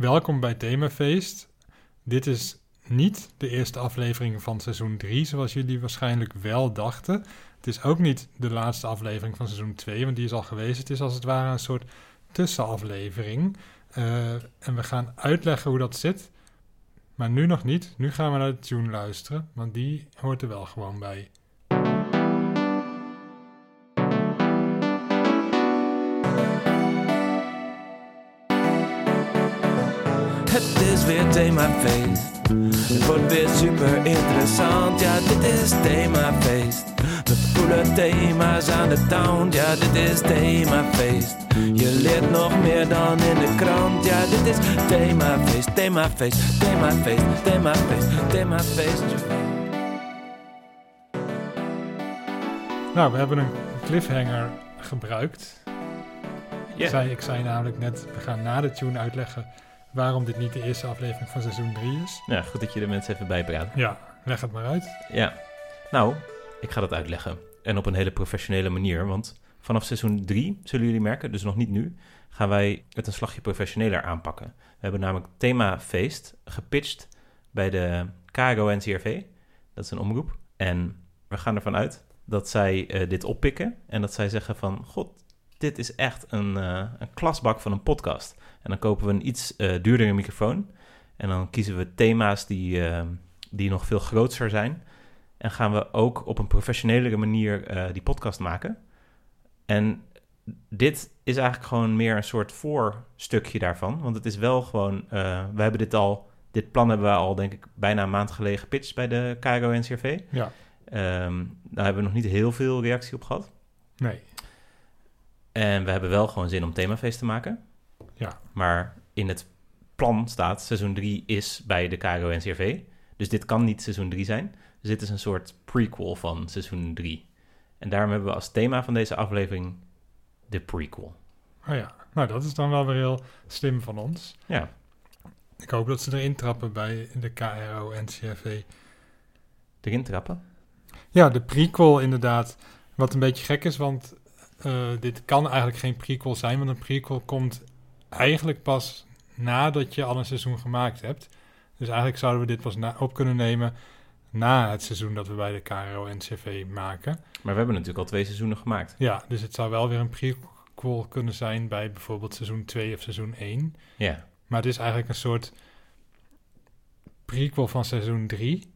welkom bij Themafeest. Dit is niet de eerste aflevering van seizoen 3, zoals jullie waarschijnlijk wel dachten. Het is ook niet de laatste aflevering van seizoen 2, want die is al geweest. Het is als het ware een soort tussenaflevering. Uh, en we gaan uitleggen hoe dat zit. Maar nu nog niet. Nu gaan we naar de tune luisteren, want die hoort er wel gewoon bij. Weer themafeest. Het wordt weer super interessant. Ja, dit is themafeest. Met coole thema's aan de town. Ja, dit is themafeest. Je leert nog meer dan in de krant. Ja, dit is themafeest, themafeest, themafeest, themafeest, themafeest. Nou, we hebben een cliffhanger gebruikt. Ja. Ik, zei, ik zei namelijk net, we gaan na de tune uitleggen waarom dit niet de eerste aflevering van seizoen 3 is. Ja, goed dat je de mensen even bijpraat. Ja, leg het maar uit. Ja, nou, ik ga dat uitleggen. En op een hele professionele manier, want vanaf seizoen 3, zullen jullie merken, dus nog niet nu, gaan wij het een slagje professioneler aanpakken. We hebben namelijk themafeest gepitcht bij de KRO-NCRV. Dat is een omroep. En we gaan ervan uit dat zij eh, dit oppikken en dat zij zeggen van, god, dit is echt een, eh, een klasbak van een podcast. En dan kopen we een iets eh, duurdere microfoon. En dan kiezen we thema's die, eh, die nog veel groter zijn. En gaan we ook op een professionelere manier die podcast maken. En dit is eigenlijk gewoon meer een soort voorstukje daarvan. Want het is wel gewoon... we hebben dit al... Dit plan hebben we al, denk ik, bijna een maand geleden gepitcht bij de KRO-NCRV. Ja, Ehm daar hebben we nog niet heel veel reactie op gehad. nee. En we hebben wel gewoon zin om themafeest te maken. Ja. Maar in het plan staat seizoen 3 is bij de KRO-NCRV. Dus dit kan niet seizoen 3 zijn. Dus dit is een soort prequel van seizoen 3. En daarom hebben we als thema van deze aflevering de prequel. Oh ja, nou dat is dan wel weer heel slim van ons. Ja, Ik hoop dat ze erin trappen bij de KRO en CRV. erin trappen. Ja, de prequel inderdaad. Wat een beetje gek is, want eh, dit kan eigenlijk geen prequel zijn. Want een prequel komt eigenlijk pas nadat je al een seizoen gemaakt hebt. Dus eigenlijk zouden we dit pas op kunnen nemen na het seizoen dat we bij de KRO en CV maken. Maar we hebben natuurlijk al twee seizoenen gemaakt. Ja, dus het zou wel weer een prequel kunnen zijn bij bijvoorbeeld seizoen 2 of seizoen 1. Ja, Maar het is eigenlijk een soort prequel van seizoen 3.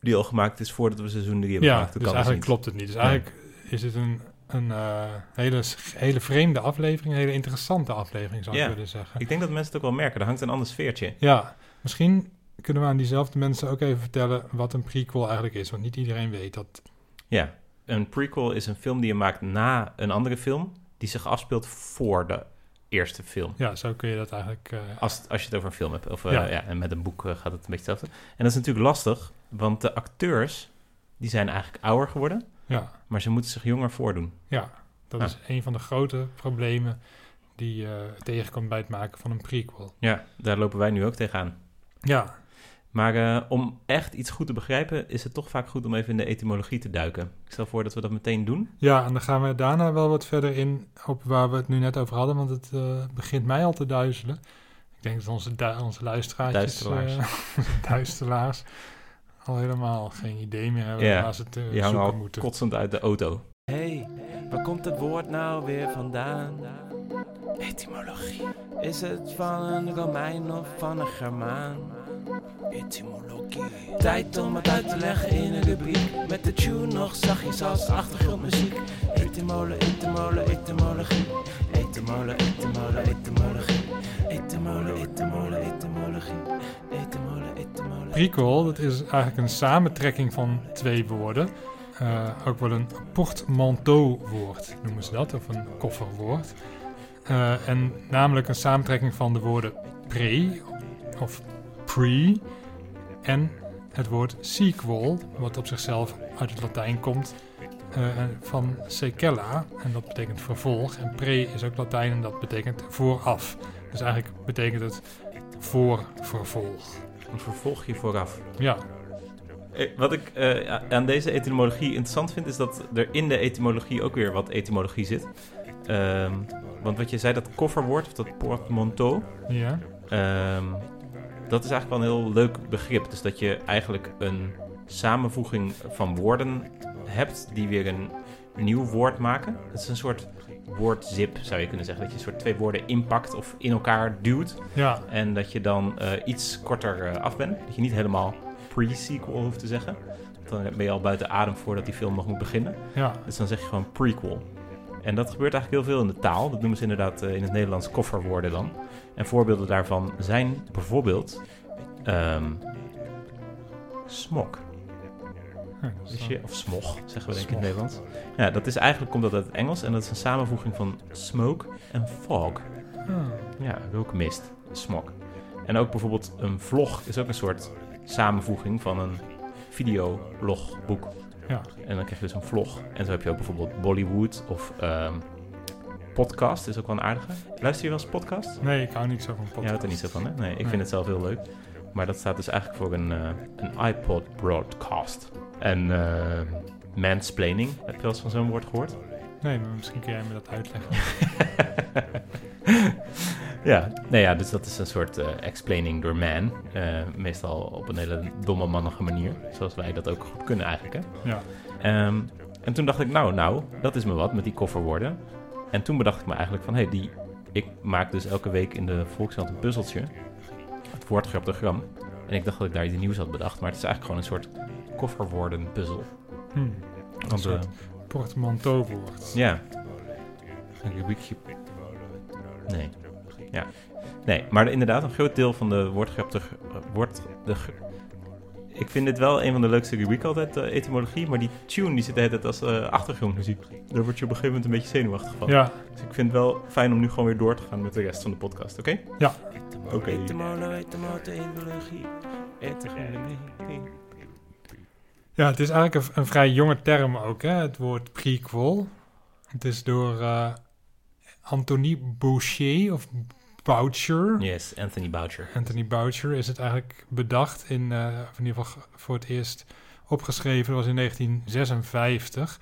die al gemaakt is voordat we seizoen 3 hebben Ja, gemaakt. dus Dat kan eigenlijk niet. klopt het niet. Dus Nee. eigenlijk is het een, een eh, hele, hele vreemde aflevering, een hele interessante aflevering zou ik willen zeggen. Ik denk dat mensen het ook wel merken. Er hangt een ander sfeertje. Ja, misschien kunnen we aan diezelfde mensen ook even vertellen wat een prequel eigenlijk is, want niet iedereen weet dat. Ja, een prequel is een film die je maakt na een andere film... die zich afspeelt voor de eerste film. Ja, zo kun je dat eigenlijk. eh, Als, als je het over een film hebt. Of, eh, Ja. ja. en met een boek gaat het een beetje hetzelfde. En dat is natuurlijk lastig, want de acteurs... die zijn eigenlijk ouder geworden... ja, maar ze moeten zich jonger voordoen. ja, dat Ja. is een van de grote problemen die je tegenkomt bij het maken van een prequel. Ja, daar lopen wij nu ook tegenaan. Ja, Maar eh, om echt iets goed te begrijpen... is het toch vaak goed om even in de etymologie te duiken. Ik stel voor dat we dat meteen doen. Ja, en dan gaan we daarna wel wat verder in op waar we het nu net over hadden, want het eh, begint mij al te duizelen. Ik denk dat onze, du- onze luisteraartjes, Duisteraars. onze duisteraars, al helemaal geen idee meer hebben Ja, waar ze te Die zoeken al moeten. kotsend uit de auto. Hey, waar komt het woord nou weer vandaan? Etymologie. Is het van een Romein of van een Germaan? Etymologie. Tijd om het uit te leggen in een rubriek. Met de tune nog zachtjes als achtergrondmuziek. Etymole, etymole, etymologie. Etymole, etymole, etymologie. Etymole, etymole, etymologie. Etymole, etymole. Prequel, dat is eigenlijk een samentrekking van twee woorden. Eh, ook wel een portmanteau-woord noemen ze dat, of een kofferwoord. Eh, en namelijk een samentrekking van de woorden pre of pre en het woord sequel, wat op zichzelf uit het Latijn komt, eh, van secella, en dat betekent vervolg. En pre is ook Latijn en dat betekent vooraf. Dus eigenlijk betekent het voor vervolg. Een vervolgje vooraf. Ja, Eh, Wat ik eh, aan deze etymologie interessant vind, is dat er in de etymologie ook weer wat etymologie zit. Ehm, want wat je zei, dat kofferwoord, of dat portmanteau, Ja. ehm, dat is eigenlijk wel een heel leuk begrip. Dus dat je eigenlijk een samenvoeging van woorden hebt die weer een nieuw woord maken. Het is een soort woordzip, zou je kunnen zeggen. Dat je een soort twee woorden inpakt of in elkaar duwt. Ja. En dat je dan eh, iets korter eh, af bent. Dat je niet helemaal pre-sequel hoeft te zeggen. Dan ben je al buiten adem voordat die film nog moet beginnen. Ja. Dus dan zeg je gewoon prequel. En dat gebeurt eigenlijk heel veel in de taal. Dat noemen ze inderdaad eh, in het Nederlands kofferwoorden dan. En voorbeelden daarvan zijn bijvoorbeeld... ehm smok. Ja, je? Of smog, zeggen we denk ik in het Nederlands. Ja, dat is eigenlijk, komt dat uit het Engels. En dat is een samenvoeging van smoke en fog. Ah. Ja, wolkenmist, smog. En ook bijvoorbeeld een vlog is ook een soort samenvoeging van een videologboek. Ja. En dan krijg je dus een vlog. En zo heb je ook bijvoorbeeld Bollywood of ehm, podcast, is ook wel een aardige. Luister je wel eens podcast? Nee, ik hou niet zo van podcast. Ja, houdt er niet zo van, hè? Nee, ik Nee. vind het zelf heel leuk. Maar dat staat dus eigenlijk voor een, eh, een iPod broadcast. En eh, mansplaining, heb je wel eens van zo'n woord gehoord? Nee, maar misschien kun jij me dat uitleggen. ja, nee, ja, dus dat is een soort eh, explaining door man. Meestal op een hele domme mannige manier. Zoals wij dat ook goed kunnen eigenlijk, hè? Ja. Ehm, en toen dacht ik, nou, nou, dat is me wat met die kofferwoorden. En toen bedacht ik me eigenlijk van, hé, hey, die, ik maak dus elke week in de Volkskrant een puzzeltje. Het woordgraptogram. En ik dacht dat ik daar iets nieuws had bedacht. Maar het is eigenlijk gewoon een soort kofferwoordenpuzzel. Hm. Want, Een soort eh, portmanteauwoord. ja. Een rubriekje. Nee. Ja. Nee, maar inderdaad, een groot deel van de woordgraptig... woord, de, g- ik vind dit wel een van de leukste rubrieken altijd, eh, etymologie. Maar die tune die zit de hele tijd als eh, achtergrondmuziek. Daar word je op een gegeven moment een beetje zenuwachtig van. Ja, Dus ik vind het wel fijn om nu gewoon weer door te gaan met de rest van de podcast, oké? Oké. Etymolo, etymologie, etymologie. ja het is eigenlijk een, een vrij jonge term ook, hè? het woord prequel. Het is door eh Anthony Boucher of Boucher. Yes, Anthony Boucher. Anthony Boucher is het eigenlijk bedacht in, eh, of in ieder geval ge- voor het eerst opgeschreven. Dat was in 1956.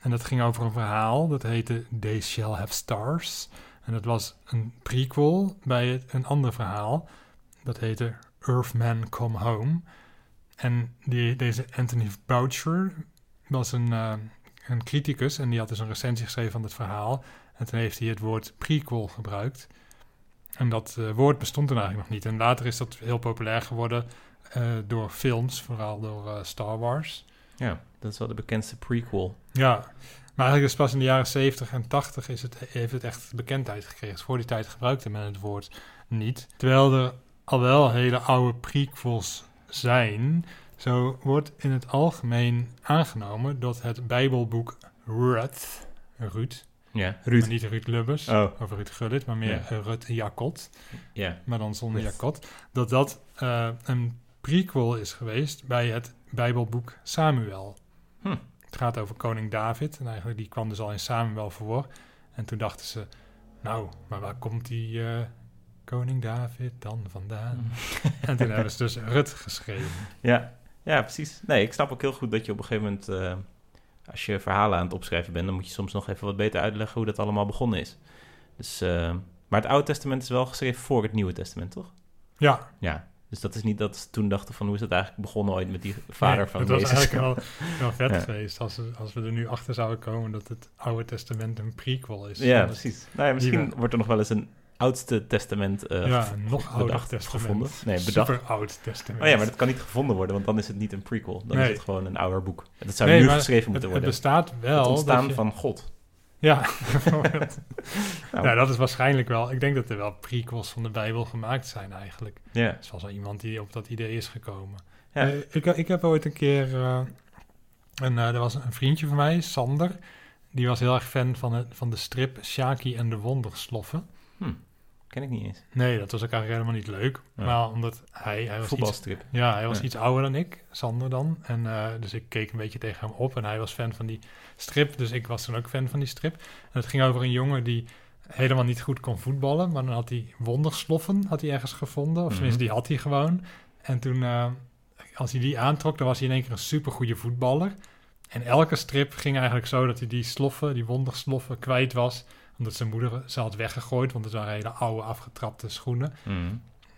En dat ging over een verhaal, dat heette They Shall Have Stars. En dat was een prequel bij het, een ander verhaal. Dat heette Earthman Come Home. En die, deze Anthony Boucher was een, eh, een criticus en die had dus een recensie geschreven van het verhaal. En toen heeft hij het woord prequel gebruikt. En dat eh, woord bestond toen eigenlijk nog niet. En later is dat heel populair geworden eh, door films, vooral door eh, Star Wars. Ja, dat is wel de bekendste prequel. Ja, maar eigenlijk is pas in de jaren 70 en 80 is het, heeft het echt bekendheid gekregen. Dus voor die tijd gebruikte men het woord niet. Terwijl er al wel hele oude prequels zijn. Zo wordt in het algemeen aangenomen dat het Bijbelboek Ruth, Ruud, Ja, maar Ruud. niet Ruud Lubbers, Oh, of Ruud Gullit, maar meer Ja. Ruud Jacot, ja. maar dan zonder. Jacot, dat dat eh, een prequel is geweest bij het Bijbelboek Samuel. Hm. Het gaat over koning David en eigenlijk die kwam dus al in Samuel voor. En toen dachten ze, nou, maar waar komt die eh, koning David dan vandaan? En toen hebben ze dus Rut geschreven. Ja, ja, precies. Nee, ik snap ook heel goed dat je op een gegeven moment, eh, als je verhalen aan het opschrijven bent, dan moet je soms nog even wat beter uitleggen hoe dat allemaal begonnen is. Dus, eh, maar het Oude Testament is wel geschreven voor het Nieuwe Testament, toch? Ja, Ja. Dus dat is niet dat ze toen dachten van hoe is het eigenlijk begonnen ooit met die vader nee, van het was Jezus. eigenlijk wel, wel vet Ja. geweest als, we- als we er nu achter zouden komen dat het Oude Testament een prequel is. Ja, precies. Nou ja, misschien wordt er nog wel eens een oudste testament eh, Ja, nog ouder testament. gevonden. Nee, bedacht. Super oud testament. Oh ja, maar dat kan niet gevonden worden, want dan is het niet een prequel. Dan Nee. is het gewoon een ouder boek. En dat zou Nee, nu geschreven het, moeten het worden. bestaat wel. het ontstaan je- van God. Ja, bijvoorbeeld. Nou. nou, dat is waarschijnlijk wel... Ik denk dat er wel prequels van de Bijbel gemaakt zijn eigenlijk. Ja. Er is wel zo iemand die op dat idee is gekomen. Ja. Eh, ik, ik heb ooit een keer... eh, een, eh, er was een vriendje van mij, Sander. Die was heel erg fan van, het, van de strip Shaki en de Wondersloffen. Ken ik niet eens. Nee, dat was ook eigenlijk helemaal niet leuk. Ja. Maar omdat hij... hij was iets, Voetbalstrip. ja, hij was Ja. iets ouder dan ik, Sander dan. En eh, dus ik keek een beetje tegen hem op. En hij was fan van die strip. Dus ik was toen ook fan van die strip. En het ging over een jongen die helemaal niet goed kon voetballen. Maar dan had hij wondersloffen had hij ergens gevonden. Of tenminste, Mhm. die had hij gewoon. En toen, eh, als hij die aantrok, dan was hij in één keer een supergoeie voetballer. En elke strip ging eigenlijk zo dat hij die sloffen, die wondersloffen, kwijt was. Omdat zijn moeder ze had weggegooid, want het waren hele oude, afgetrapte schoenen. Mhm.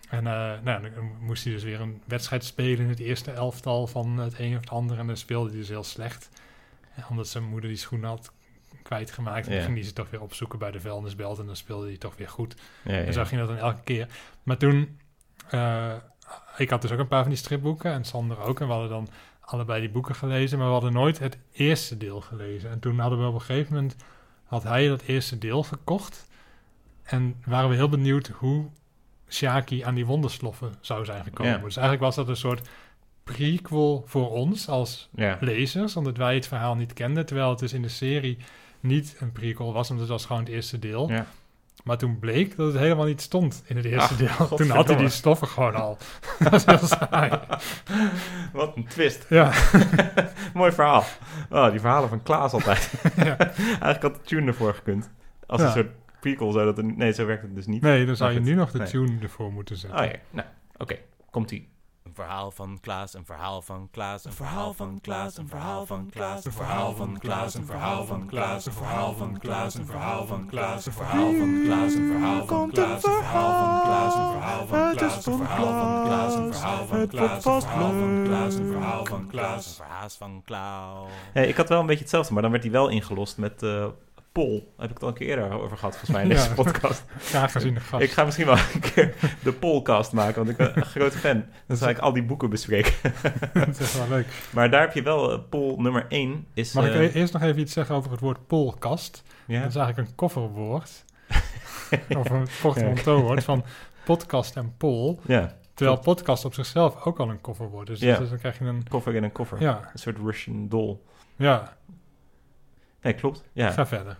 En eh, nou, dan moest hij dus weer een wedstrijd spelen in het eerste elftal van het een of het ander. En dan speelde hij dus heel slecht. Omdat zijn moeder die schoenen had kwijtgemaakt. En Ja. dan ging hij ze toch weer opzoeken bij de vuilnisbelt. En dan speelde hij toch weer goed. Ja, ja, En zo ging dat dan elke keer. Maar toen, eh, ik had dus ook een paar van die stripboeken en Sander ook. En we hadden dan allebei die boeken gelezen, maar we hadden nooit het eerste deel gelezen. En toen hadden we op een gegeven moment, had hij dat eerste deel gekocht. En waren we heel benieuwd hoe Shaki aan die wondersloffen zou zijn gekomen. Dus eigenlijk was dat een soort prequel voor ons als lezers, omdat wij het verhaal niet kenden. Terwijl het dus in de serie niet een prequel was, omdat het was gewoon het eerste deel. Ja. Maar toen bleek dat het helemaal niet stond in het eerste Ach, deel. Toen had hij die stoffen gewoon al. dat is heel saai. Wat een twist. Ja, Mooi verhaal. Oh, die verhalen van Klaas altijd. Ja. Eigenlijk had de tune ervoor gekund. Als Ja. een soort prequel zou dat... Er, nee, zo werkt het dus niet. nee, dan zou je nu nog de Nee. tune ervoor moeten zetten. Oh ja, nou, oké. Komt-ie. Een verhaal van Klaas, een verhaal van Klaas, een verhaal van Klaas, een verhaal van Klaas, een verhaal van Klaas, een verhaal van Klaas, een verhaal van Klaas, een verhaal van Klaas, een verhaal van Klaas, een verhaal van Klaas, een verhaal van Klaas, een verhaal van Klaas, een verhaal van Klaas, een verhaal van Klaas, een verhaal van Klaas, een verhaal van Klaas, een verhaal van Klaas. Ik had wel een beetje hetzelfde, maar dan werd hij wel ingelost met eh Pol. Daar heb ik het al een keer eerder over gehad, volgens mij, in deze Ja. podcast. Graag gezien gast. Ik ga misschien wel een keer de Polcast maken, want ik ben een grote fan. Dan zal ik al die boeken bespreken. dat is wel leuk. Maar daar heb je wel, eh, Pol nummer 1 is... Mag ik eh, e- eerst nog even iets zeggen over het woord polkast? ja? Dat is eigenlijk een kofferwoord. of een portmanteauwoord van podcast en pol. ja, Terwijl podcast op zichzelf ook al een kofferwoord is. Ja. Dus dan krijg je een... koffer in een koffer. Ja, Een soort Russian doll. ja. Nee, klopt. Ja. ga verder.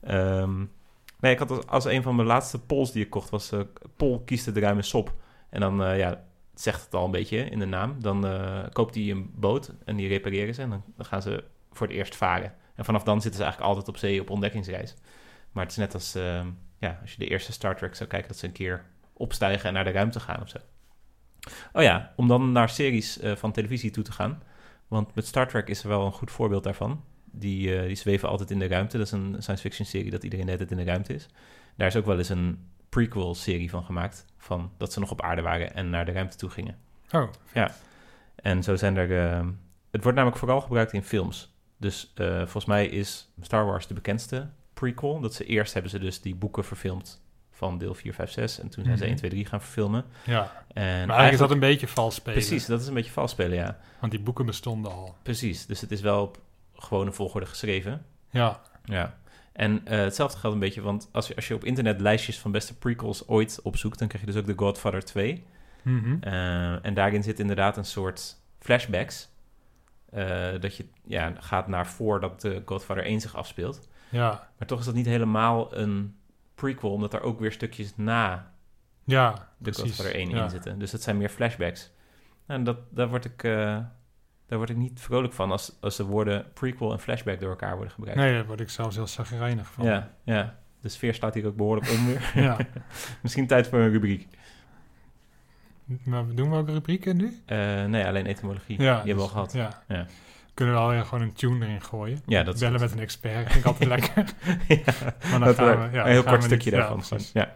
Ehm, nee, ik had als, als een van mijn laatste polls die ik kocht, was eh Pol kiest de ruime sop. En dan, eh, ja, het zegt het al een beetje in de naam. Dan eh, koopt hij een boot en die repareren ze. En dan, dan gaan ze voor het eerst varen. En vanaf dan zitten ze eigenlijk altijd op zee op ontdekkingsreis. Maar het is net als, ehm, ja, als je de eerste Star Trek zou kijken, dat ze een keer opstijgen en naar de ruimte gaan of zo. Oh ja, om dan naar series van televisie toe te gaan. Want met Star Trek is er wel een goed voorbeeld daarvan. Die, eh, die zweven altijd in de ruimte. Dat is een science fiction serie dat iedereen tijd in de ruimte is. Daar is ook wel eens een prequel serie van gemaakt. Van dat ze nog op aarde waren en naar de ruimte toe gingen. Oh, En zo zijn er... eh, het wordt namelijk vooral gebruikt in films. Dus eh, volgens mij is Star Wars de bekendste prequel. Dat ze eerst hebben ze dus die boeken verfilmd van deel 4, 5, 6. En toen zijn ze Mhm. 1, 2, 3 gaan verfilmen. ja. En Maar eigenlijk is dat een beetje vals spelen. Precies, dat is een beetje vals spelen, ja. Want die boeken bestonden al. Precies, dus het is wel gewone volgorde geschreven. Ja, Ja. En eh, hetzelfde geldt een beetje, want als je, als je op internet lijstjes van beste prequels ooit opzoekt, dan krijg je dus ook The Godfather 2. Mhm. Eh, en daarin zit inderdaad een soort flashbacks. eh, dat je ja, gaat naar voordat de Godfather 1 zich afspeelt. ja, Maar toch is dat niet helemaal een prequel, omdat er ook weer stukjes na ja, de precies. Godfather 1 ja. in zitten. Dus dat zijn meer flashbacks. En dat, daar, word ik, eh, daar word ik niet vrolijk van als, als de woorden prequel en flashback door elkaar worden gebruikt. Nee, daar word ik zelfs heel zagrijnig van. Ja, ja. De sfeer staat hier ook behoorlijk onder. ja. Misschien tijd voor een rubriek. Maar doen we ook rubrieken nu? Eh, nee, alleen etymologie. Ja, Die hebben we al dus- gehad. Ja. Ja. Kunnen we alweer gewoon een tune erin gooien? Ja, dat Bellen met een expert, vind ik altijd lekker. ja, Maar dan dat gaan we, ja, een heel kort stukje daarvan. ja.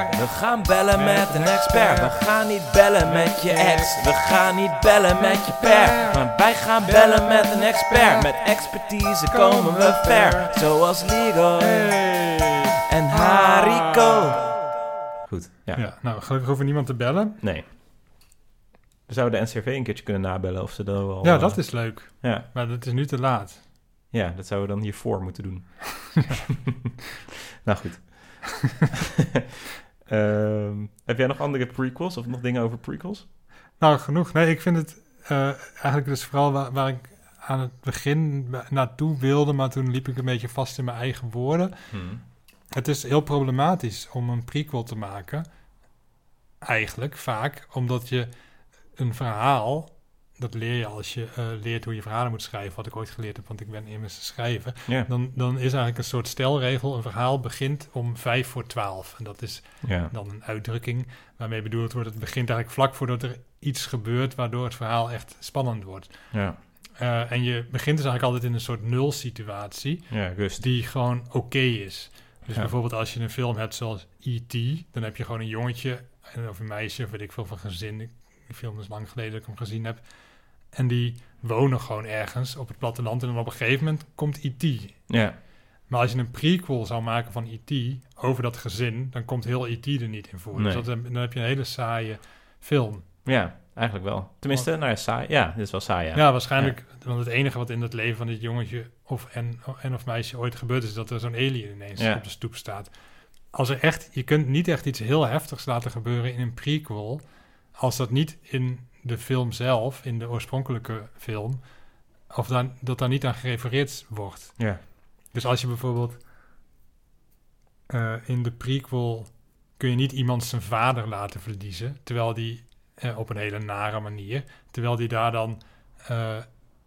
Expert. We gaan bellen met een expert. We gaan niet bellen met je ex. We gaan niet bellen met je per. Maar wij gaan bellen met een expert. Met expertise komen we ver. Zoals Leroy en Hariko. Goed, ja. Ja. nou, gelukkig hoeven niemand te bellen. Nee. We zouden de NCRV een keertje kunnen nabellen of ze dan wel... ja, eh, dat is leuk. Ja, Maar dat is nu te laat. ja, dat zouden we dan hiervoor moeten doen. nou goed. Ehm, heb jij nog andere prequels of nog dingen over prequels? Nou, genoeg. Nee, ik vind het eh, eigenlijk dus vooral waar, waar ik aan het begin na- naartoe wilde, maar toen liep ik een beetje vast in mijn eigen woorden. Hmm. Het is heel problematisch om een prequel te maken. Eigenlijk vaak, omdat je een verhaal dat leer je als je eh, leert hoe je verhalen moet schrijven, wat ik ooit geleerd heb, want ik ben immers schrijver. Ja. Dan, dan is eigenlijk een soort stelregel, een verhaal begint om vijf voor twaalf. En dat is dan een uitdrukking waarmee bedoeld wordt, het begint eigenlijk vlak voordat er iets gebeurt, waardoor het verhaal echt spannend wordt. Eh, en je begint dus eigenlijk altijd in een soort nul situatie, die gewoon oké is. Dus bijvoorbeeld als je een film hebt zoals E.T., dan heb je gewoon een jongetje en- of een meisje, of weet ik veel van gezin. Ik- Die film is lang geleden dat ik hem gezien heb. En die wonen gewoon ergens op het platteland en dan op een gegeven moment komt E.T. Ja. Maar als je een prequel zou maken van E.T. over dat gezin, dan komt heel E.T. er niet in voor. Nee. Dus dat, dan heb je een hele saaie film. ja, eigenlijk wel. Tenminste, nou ja, saai. Ja, dit is wel saai, ja. Ja, waarschijnlijk. Want het enige wat in het leven van dit jongetje of en, en of meisje ooit gebeurd is, is dat er zo'n alien ineens Ja. op de stoep staat. Als er echt, je kunt niet echt iets heel heftigs laten gebeuren in een prequel, als dat niet in de film zelf, in de oorspronkelijke film, of dan, dat daar niet aan gerefereerd wordt. Ja. Dus als je bijvoorbeeld eh, in de prequel kun je niet iemand zijn vader laten verliezen, terwijl die eh, op een hele nare manier, terwijl die daar dan eh,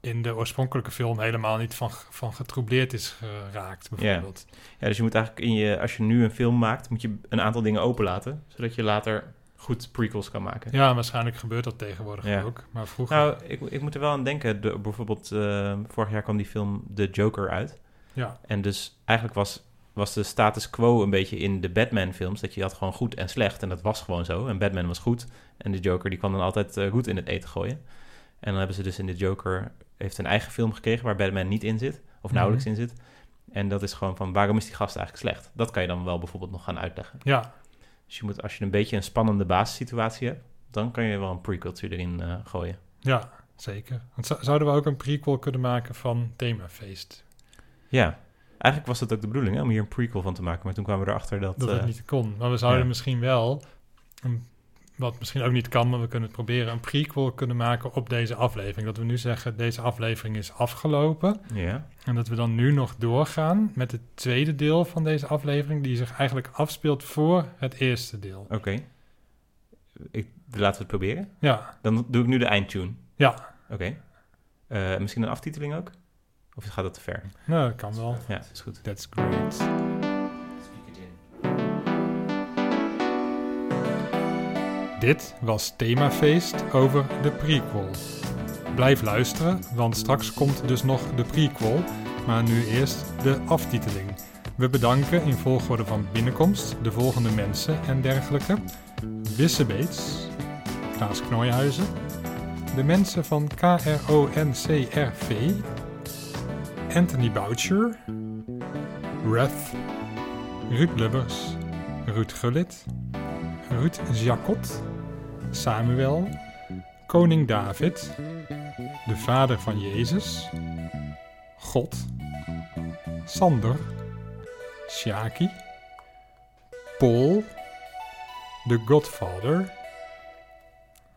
in de oorspronkelijke film helemaal niet van, van getroubleerd is geraakt, bijvoorbeeld. Ja, dus je moet eigenlijk in je, als je nu een film maakt, moet je een aantal dingen openlaten, zodat je later goed prequels kan maken. Ja, waarschijnlijk gebeurt dat tegenwoordig Ja. ook, maar vroeger... Nou, ik, ik moet er wel aan denken. De, bijvoorbeeld, eh, vorig jaar kwam die film The Joker uit. ja, En dus eigenlijk was, was de status quo een beetje in de Batman-films... dat je had gewoon goed en slecht. En dat was gewoon zo. En Batman was goed. En de Joker die kwam dan altijd eh, goed in het eten gooien. En dan hebben ze dus in de Joker... heeft een eigen film gekregen waar Batman niet in zit. Of nauwelijks in zit. En dat is gewoon van, waarom is die gast eigenlijk slecht? Dat kan je dan wel bijvoorbeeld nog gaan uitleggen. ja, Dus je moet, als je een beetje een spannende basissituatie hebt... dan kan je wel een prequeltje erin eh, gooien. ja, zeker. Want zou- zouden we ook een prequel kunnen maken van Themafeest? Ja, eigenlijk was dat ook de bedoeling hè, om hier een prequel van te maken. Maar toen kwamen we erachter dat... dat eh, het niet kon. Maar we zouden ja. misschien wel, een, wat misschien ook niet kan, maar we kunnen het proberen, een prequel kunnen maken op deze aflevering. Dat we nu zeggen, deze aflevering is afgelopen. Ja, En dat we dan nu nog doorgaan met het tweede deel van deze aflevering, die zich eigenlijk afspeelt voor het eerste deel. oké. Ik- Laten we het proberen. Ja, Dan doe ik nu de eindtune. ja. Oké. Eh, misschien een aftiteling ook? Of gaat dat te ver? Nou, dat kan wel. Ja, is goed. That's great. Dit was Themafeest over de prequel. Blijf luisteren, want straks komt dus nog de prequel, maar nu eerst de aftiteling. We bedanken in volgorde van binnenkomst de volgende mensen en dergelijke. Wisse Beets, Klaas Knooihuizen, de mensen van KRONCRV, Anthony Boucher, Reth, Ruud Lubbers, Ruud Gullit, Ruud Jacot, Samuel, Koning David, de Vader van Jezus, God, Sander, Shaki, Paul, The Godfather,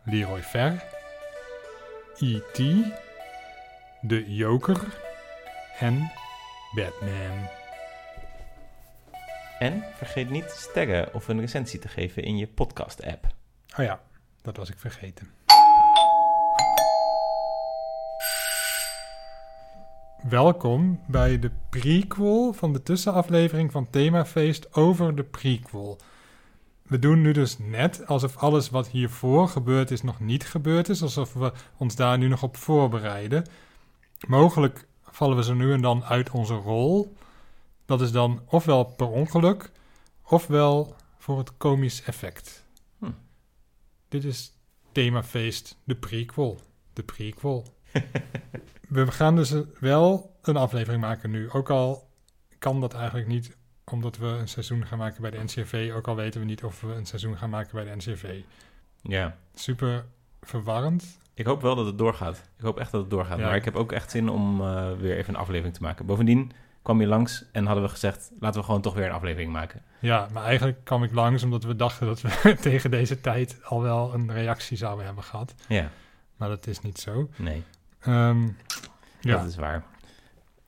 Leroy Ver, E.T., De Joker en Batman. En vergeet niet sterren of een recensie te geven in je podcast-app. Oh ja, dat was ik vergeten. Welkom bij de prequel van de tussenaflevering van Themafeest over de prequel. We doen nu dus net alsof alles wat hiervoor gebeurd is nog niet gebeurd is, alsof we ons daar nu nog op voorbereiden. Mogelijk vallen we zo nu en dan uit onze rol. Dat is dan ofwel per ongeluk, ofwel voor het komisch effect. Dit is themafeest, de prequel. De prequel. We gaan dus wel een aflevering maken nu. Ook al kan dat eigenlijk niet, omdat we een seizoen gaan maken bij de NCRV. Ook al weten we niet of we een seizoen gaan maken bij de NCRV. Ja, Super verwarrend. ik hoop wel dat het doorgaat. Ik hoop echt dat het doorgaat. Ja. Maar ik heb ook echt zin om eh, weer even een aflevering te maken. Bovendien kwam je langs en hadden we gezegd... laten we gewoon toch weer een aflevering maken. Ja, maar eigenlijk kwam ik langs omdat we dachten dat we tegen deze tijd al wel een reactie zouden hebben gehad. Ja, Maar dat is niet zo. nee, Ehm, ja, dat is waar.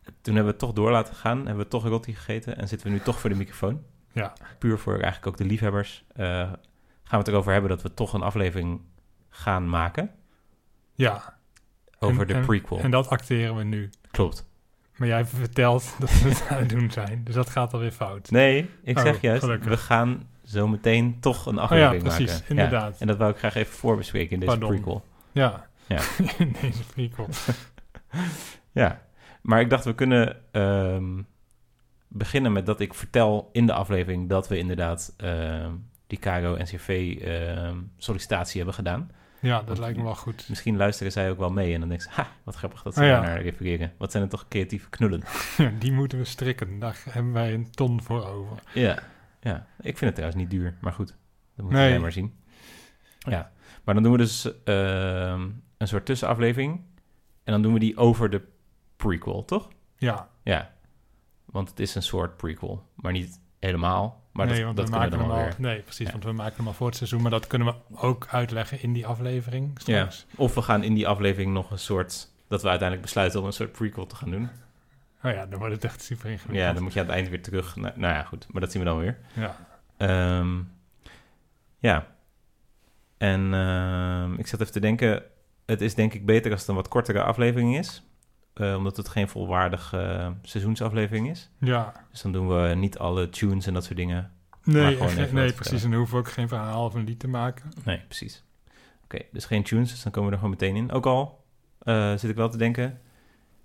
Toen hebben we het toch door laten gaan. Hebben we toch rotti gegeten. En zitten we nu toch voor de microfoon. Ja. Puur voor eigenlijk ook de liefhebbers. eh, gaan we het erover hebben dat we toch een aflevering gaan maken. ja. over En- de en- prequel. En dat acteren we nu. Klopt. Maar jij vertelt dat we het aan het doen zijn. Dus dat gaat alweer fout. Nee, ik Oh, zeg juist, gelukkig. we gaan zo meteen toch een Oh ja, aflevering precies. maken. Inderdaad. Ja, en dat wou ik graag even voorbespreken in deze Pardon. prequel. Ja. Ja. In deze prequel. Ja, maar ik dacht we kunnen ehm, beginnen met dat ik vertel in de aflevering dat we inderdaad ehm, die KRO-NCV ehm, sollicitatie hebben gedaan. Ja, dat Want- lijkt me wel goed. Misschien luisteren zij ook wel mee en dan denken ze, ha, wat grappig dat ze Oh ja. daar naar refereren. Wat zijn het toch creatieve knullen. Die moeten we strikken. Daar hebben wij een ton voor over. Ja, ja. Ik vind het trouwens niet duur, maar goed. Dat moeten Nee. wij maar zien. Ja, maar dan doen we dus ehm, een soort tussenaflevering. En dan doen we die over de prequel, toch? Ja, Ja, want het is een soort prequel, maar niet helemaal. Maar nee, dat, want dat we kunnen we maken hem al. Nee, precies, Ja. want we maken hem al voor het seizoen. Maar dat kunnen we ook uitleggen in die aflevering straks. Of we gaan in die aflevering nog een soort... dat we uiteindelijk besluiten om een soort prequel te gaan doen. Oh ja, dan wordt het echt super ingewikkeld. Ja, dan moet je aan het eind weer terug. Nou, nou ja, goed, maar dat zien we dan weer. Ja. Ehm, ja. En ehm, ik zat even te denken... het is denk ik beter als het een wat kortere aflevering is... eh, omdat het geen volwaardige eh, seizoensaflevering is. ja. Dus dan doen we niet alle tunes en dat soort dingen. Nee, echt- nee precies. En dan hoeven we ook geen verhaal of een lied te maken. Nee, precies. Oké, dus geen tunes, dus dan komen we er gewoon meteen in. Ook al eh, zit ik wel te denken,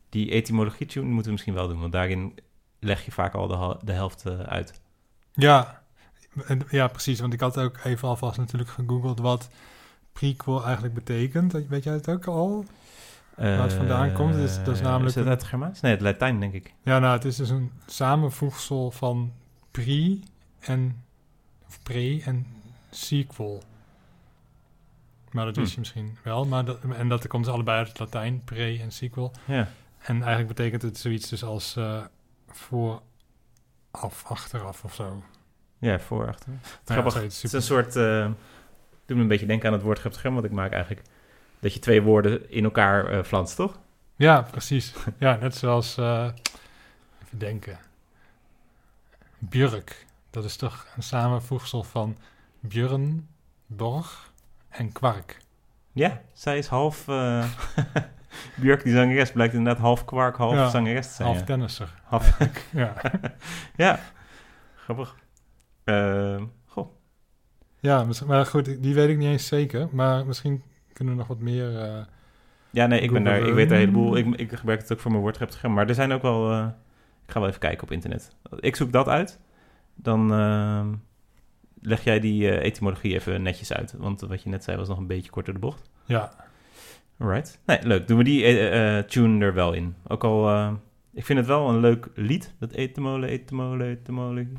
die etymologie-tune moeten we misschien wel doen, want daarin leg je vaak al de, de helft eh, uit. Ja. Ja, precies. Want ik had ook even alvast natuurlijk gegoogeld wat prequel eigenlijk betekent. Weet jij het ook al? Waar het vandaan komt, is- dat is Eh, namelijk Is dat een- uit het Germaans? Nee, het Latijn, denk ik. Ja, nou, het is dus een samenvoegsel van pre en of pre en sequel. Maar dat wist Hm. je misschien wel. Maar dat, en dat komt dus allebei uit het Latijn, pre en sequel. Ja. En eigenlijk betekent het zoiets dus als eh voor af, achteraf of zo. Ja, voor, achter. Nou ja, Het is een soort, eh doet me een beetje denken aan het woord Geptgem, wat ik maak eigenlijk. Dat je twee woorden in elkaar eh flanst, toch? Ja, precies. ja, net zoals, eh, even denken. Björk. Dat is toch een samenvoegsel van Björn, Borg en Kwark. Ja, zij is half... eh Björk, die zangeres, blijkt inderdaad half kwark, half Ja, zangeres te zijn. Half ja. tennisser. Half- Ja. Ja, grappig. Ehm, goh, ja, maar goed, die weet ik niet eens zeker. Maar misschien kunnen nog wat meer... eh, ja, nee, ik, ben daar, ik weet een heleboel. Ik, ik gebruik het ook voor mijn woordgrapscherm. Maar er zijn ook wel... eh, ik ga wel even kijken op internet. Ik zoek dat uit. Dan ehm, leg jij die eh, etymologie even netjes uit. Want wat je net zei was nog een beetje kort door de bocht. ja, Alright. Nee, leuk. Doen we die eh, tune er wel in. Ook al... ik vind het wel een leuk lied. Dat etymole, etymole, etymologie.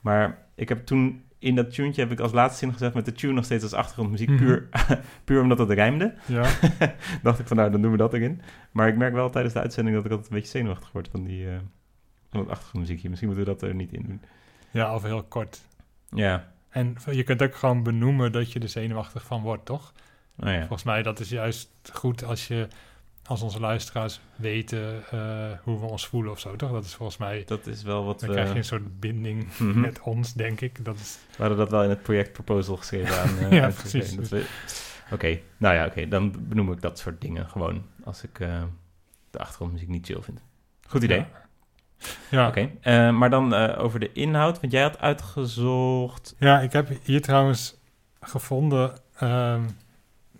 Maar ik heb toen... In dat tunetje heb ik als laatste zin gezegd... met de tune nog steeds als achtergrondmuziek. Mhm. Puur, puur omdat het rijmde. ja. dacht ik van nou, dan doen we dat erin. Maar ik merk wel tijdens de uitzending dat ik altijd een beetje zenuwachtig word van die eh van het achtergrondmuziekje. Misschien moeten we dat er niet in doen. ja, of heel kort. Ja, En je kunt ook gewoon benoemen dat je er zenuwachtig van wordt, toch? oh ja. Volgens mij dat is juist goed als je... Als onze luisteraars weten eh, hoe we ons voelen of zo, toch? Dat is volgens mij... Dat is wel wat Dan we... krijg je een soort binding Mhm. met ons, denk ik. Dat is, We hadden dat wel in het project proposal geschreven aan eh, Ja, precies. we- Oké, nou ja, oké. Dan benoem ik dat soort dingen gewoon als ik eh, de achtergrondmuziek niet chill vind. Goed idee. Ja. Ja. Oké, maar dan over de inhoud. Want jij had uitgezocht... ja, ik heb hier trouwens gevonden ehm,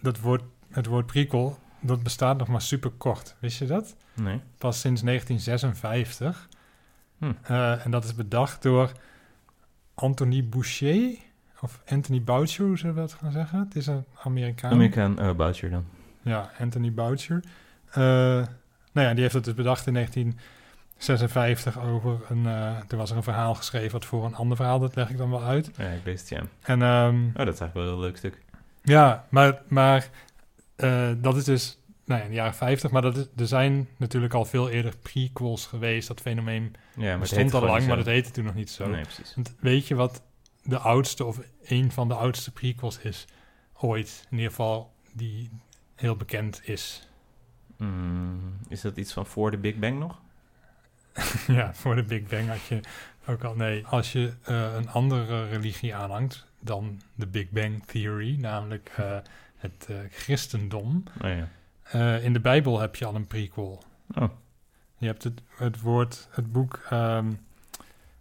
dat woord, het woord prequel, dat bestaat nog maar super kort. Wist je dat? Nee. Pas sinds 1956. Hm. Eh, en dat is bedacht door Anthony Boucher, of Anthony Boucher, hoe zullen we dat gaan zeggen? Het is een Amerikaan. Amerikaan uh, Boucher dan. Ja, Anthony Boucher. Eh, nou ja, die heeft het dus bedacht in 1956 over een... toen was er een verhaal geschreven wat voor een ander verhaal, dat leg ik dan wel uit. Ja, ik lees het, ja. En ehm, Oh, dat is eigenlijk wel een leuk stuk. ja, maar, maar eh, dat is dus nou ja, in de jaren 50, maar dat is, er zijn natuurlijk al veel eerder prequels geweest. Dat fenomeen Ja, maar bestond al lang, maar dat heette toen nog niet zo. Nee, precies. Want weet je wat de oudste of een van de oudste prequels is ooit? In ieder geval die heel bekend is. Mm, is dat iets van voor de Big Bang nog? ja, voor de Big Bang had je ook al... Nee, als je eh, een andere religie aanhangt dan de Big Bang Theory, namelijk eh, het eh, christendom... Oh ja. Eh, in de Bijbel heb je al een prequel. Oh. Je hebt het, het woord, het boek ehm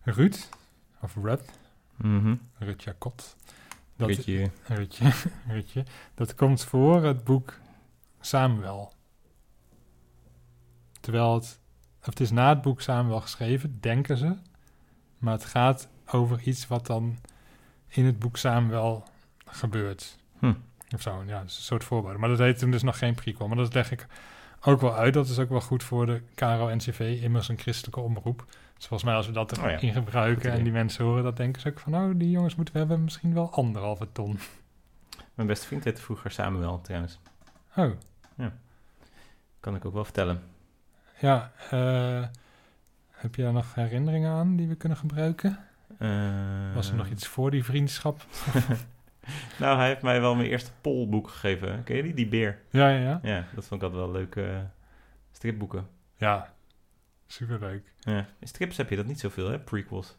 Ruud, of Ruth, Mhm. Ruud Jacot. Dat, Rutje. Rutje, Rutje. Dat komt voor het boek Samuel. Terwijl het, of het is na het boek Samuel geschreven, denken ze. Maar het gaat over iets wat dan in het boek Samuel gebeurt. Hm. Of zo, ja, dat is een soort voorbode. Maar dat heet toen dus nog geen prequel. Maar dat leg ik ook wel uit. Dat is ook wel goed voor de KRO-NCV, immers een christelijke omroep. Dus volgens mij als we dat Oh ja, erin goed gebruiken idee. en die mensen horen, dat denken ze ook van... nou, die jongens moeten we hebben misschien wel anderhalve ton. Mijn beste vriend heette vroeger Samuel, trouwens. Oh, Kan ik ook wel vertellen. ja. eh, heb je daar nog herinneringen aan die we kunnen gebruiken? Eh, Was er nog iets voor die vriendschap? nou, hij heeft mij wel mijn eerste polboek gegeven. Ken je die? Die beer. Ja, ja, ja. Ja, dat vond ik altijd wel leuke eh, stripboeken. Ja, superleuk. Ja. In strips heb je dat niet zoveel, hè? Prequels.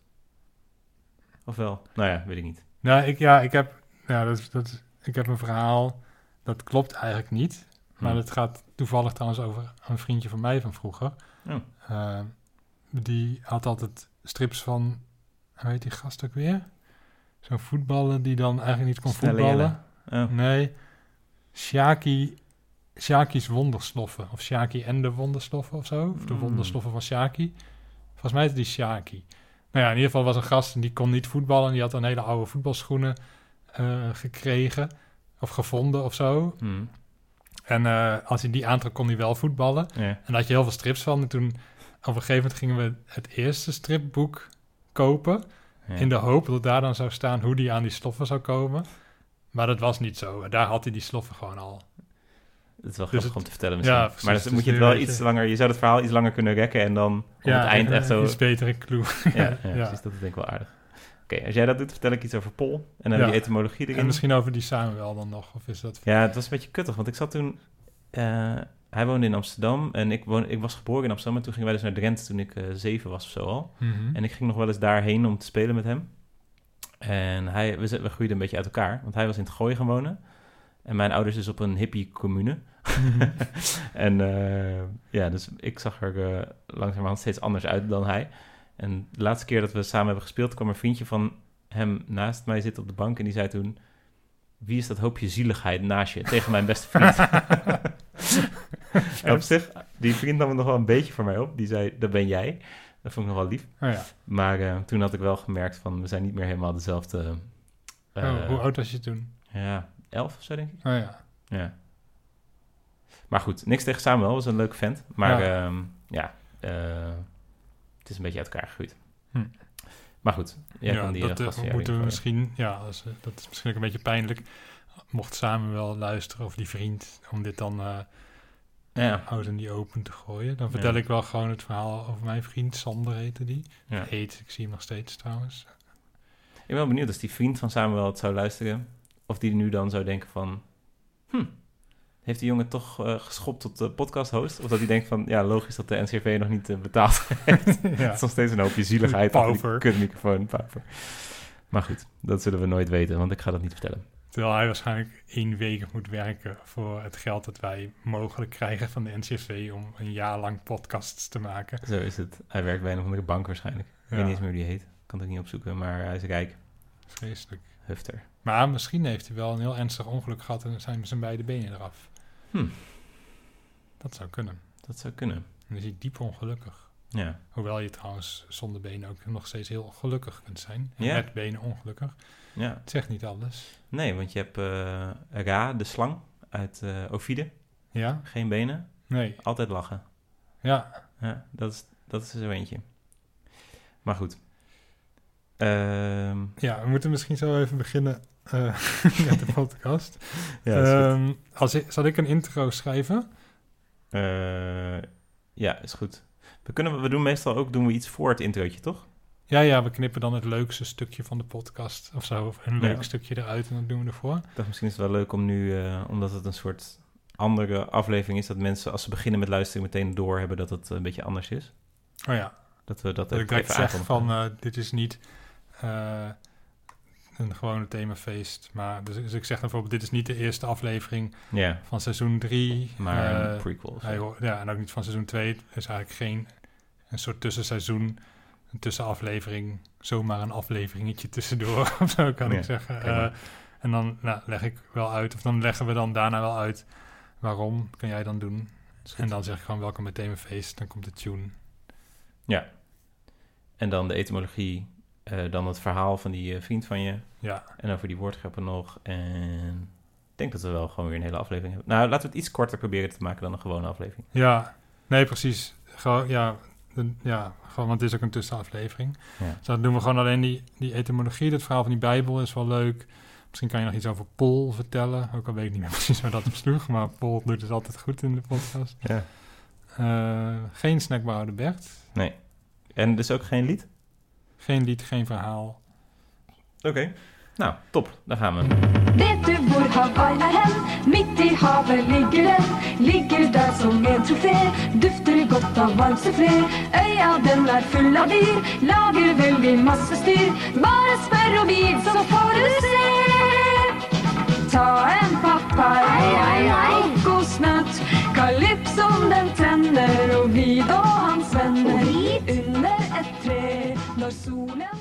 Of wel? Nou ja, weet ik niet. Nou, ik, ja, ik heb, ja, dat, is- dat, ik heb een verhaal, dat klopt eigenlijk niet. Maar Hm. dat gaat toevallig trouwens over een vriendje van mij van vroeger. Oh. Eh, die had altijd strips van, hoe heet die gast ook weer? Zo'n voetballer die dan eigenlijk niet kon Snelle voetballen. Oh. Nee, Shaki, Shaki's wondersloffen. Of Shaki en de wondersloffen of zo. Of de Mm. wondersloffen van Shaki. Volgens mij is het die Shaki. Nou ja, in ieder geval was een gast en die kon niet voetballen. Die had een hele oude voetbalschoenen eh, gekregen. Of gevonden of zo. Hm. En eh, als hij die aantrok, kon hij wel voetballen. En daar had je heel veel strips van. En toen, op een gegeven moment gingen we het eerste stripboek kopen. Ja. In de hoop dat daar dan zou staan hoe die aan die sloffen zou komen. Maar dat was niet zo. Daar had hij die sloffen gewoon al. Het is wel Dus grappig het- om te vertellen misschien. Ja, precies. maar dan Dus moet je het wel iets langer... Je zou het verhaal iets langer kunnen rekken en dan op het eind echt zo... Iets betere clue. Ja, precies. Dat is denk ik wel aardig. Oké, als jij dat doet, vertel ik iets over Pol. En dan die etymologie erin. En misschien over die Samuel dan nog. Of is dat... Ja, het was een beetje kuttig, want ik zat toen... eh, hij woonde in Amsterdam en ik, woon, ik was geboren in Amsterdam... en toen gingen wij dus naar Drenthe toen ik eh, zeven was of zo al. Mhm. En ik ging nog wel eens daarheen om te spelen met hem. En hij, we, groeiden een beetje uit elkaar, want hij was in het Gooi gaan wonen. En mijn ouders dus op een hippie commune. Mhm. en eh, ja, dus ik zag er eh, langzamerhand steeds anders uit dan hij. En de laatste keer dat we samen hebben gespeeld, kwam een vriendje van hem naast mij zitten op de bank. En die zei toen, wie is dat hoopje zieligheid naast je? Tegen mijn beste vriend. Op zich, die vriend nam het nog wel een beetje voor mij op. Die zei, dat ben jij. Dat vond ik nog wel lief. Oh ja. Maar eh, toen had ik wel gemerkt van, we zijn niet meer helemaal dezelfde... eh, oh, hoe oud was je toen? Ja, elf of zo denk ik. Oh ja. Ja. Maar goed, niks tegen Samuel, was een leuke vent. Maar Ja. ja, ja eh, het is een beetje uit elkaar gegroeid. Hm. Maar goed, jij ja, kan die dat eh, eh, moeten we misschien... Ja, als, eh, dat is misschien ook een beetje pijnlijk. Mocht Samuel luisteren of die vriend... om dit dan eh Ja, oud en die open te gooien. Dan vertel Ja. ik wel gewoon het verhaal over mijn vriend. Sander heette die. ja. Heet, ik zie hem nog steeds trouwens. Ik ben wel benieuwd als die vriend van Samuel het zou luisteren. Of die nu dan zou denken van... Hm, heeft die jongen toch eh, geschopt tot de podcast host? Of dat hij denkt van... Ja, logisch dat de NCRV nog niet eh, betaald heeft. Het is nog steeds een hoopje zieligheid. Pauver. Kutmicrofoon, pauver. Maar goed, dat zullen we nooit weten, want ik ga dat niet vertellen. Terwijl hij waarschijnlijk één week moet werken voor het geld dat wij mogelijk krijgen van de NCV om een jaar lang podcasts te maken. Zo is het. Hij werkt bij een of andere bank waarschijnlijk. Ik weet niet eens meer hoe die heet. Kan het ook niet opzoeken, maar hij is rijk. vreselijk. Hufter. Maar misschien heeft hij wel een heel ernstig ongeluk gehad en zijn zijn beide benen eraf. Hm. Dat zou kunnen. Dat zou kunnen. Dan is hij diep ongelukkig. Ja. Hoewel je trouwens zonder benen ook nog steeds heel gelukkig kunt zijn. En Ja. met benen ongelukkig. Ja. Het zegt niet alles. Nee, want je hebt eh, Ra, de slang uit eh Ovide. Ja? Geen benen. Nee. Altijd lachen. Ja. Ja, dat is, dat is er zo eentje. Maar goed. Ehm, Ja, we moeten misschien zo even beginnen eh, met de podcast. ja. Ehm, als ik, zal ik een intro schrijven? Ja, is goed. We, kunnen, we doen meestal ook doen we iets voor het introotje, toch? Ja, ja, we knippen dan het leukste stukje van de podcast of zo. Of een leuk Ja. stukje eruit en dat doen we ervoor. Ik dacht, misschien is het wel leuk om nu, eh, omdat het een soort andere aflevering is, dat mensen als ze beginnen met luisteren meteen doorhebben dat het een beetje anders is. Oh ja, Dat we dat, dat even zeg aankondigen. van eh, dit is niet... eh, een gewone themafeest. Maar dus, dus ik zeg dan bijvoorbeeld, dit is niet de eerste aflevering Ja, van seizoen 3. maar een prequel. of zo. hij ho- ja, en ook niet van seizoen 2. Er is eigenlijk geen een soort tussenseizoen, een tussenaflevering, zomaar een afleveringetje tussendoor, of zo kan Ja, ik zeggen. Eh, en dan nou, leg ik wel uit, of dan leggen we dan daarna wel uit waarom, kan jij dan doen. En dan zeg ik gewoon welkom bij Themafeest, dan komt de tune. En dan de etymologie, eh, dan het verhaal van die eh, vriend van je. Ja, En over die woordgrappen nog. En ik denk dat we wel gewoon weer een hele aflevering hebben. Nou, laten we het iets korter proberen te maken dan een gewone aflevering. ja, nee precies. Gewoon, ja, ja, gewoon, want het is ook een tussenaflevering. Ja. Dus dan doen we gewoon alleen die, die etymologie, het verhaal van die Bijbel is wel leuk. Misschien kan je nog iets over Pol vertellen. Ook al weet ik niet meer precies waar dat op sloeg. Maar Pol doet het altijd goed in de podcast. Ja. Eh, geen snackbouwer Bert. Nee. En dus ook geen lied? Geen lied, geen verhaal. Oké. Nou, top. Daar gaan we. Vet du hvor Hawaii er hen? Midt i havet ligger den. Ligger der som en trofé. Dufter godt av varm sufflé. Øya den er full av dyr. Lager veldig masse styr. Bare spør og vid, så får du se. Ta en papaya, kokosnøtt. Kalypsoen den tenner, og Vid og hans venner. Under et tre når solen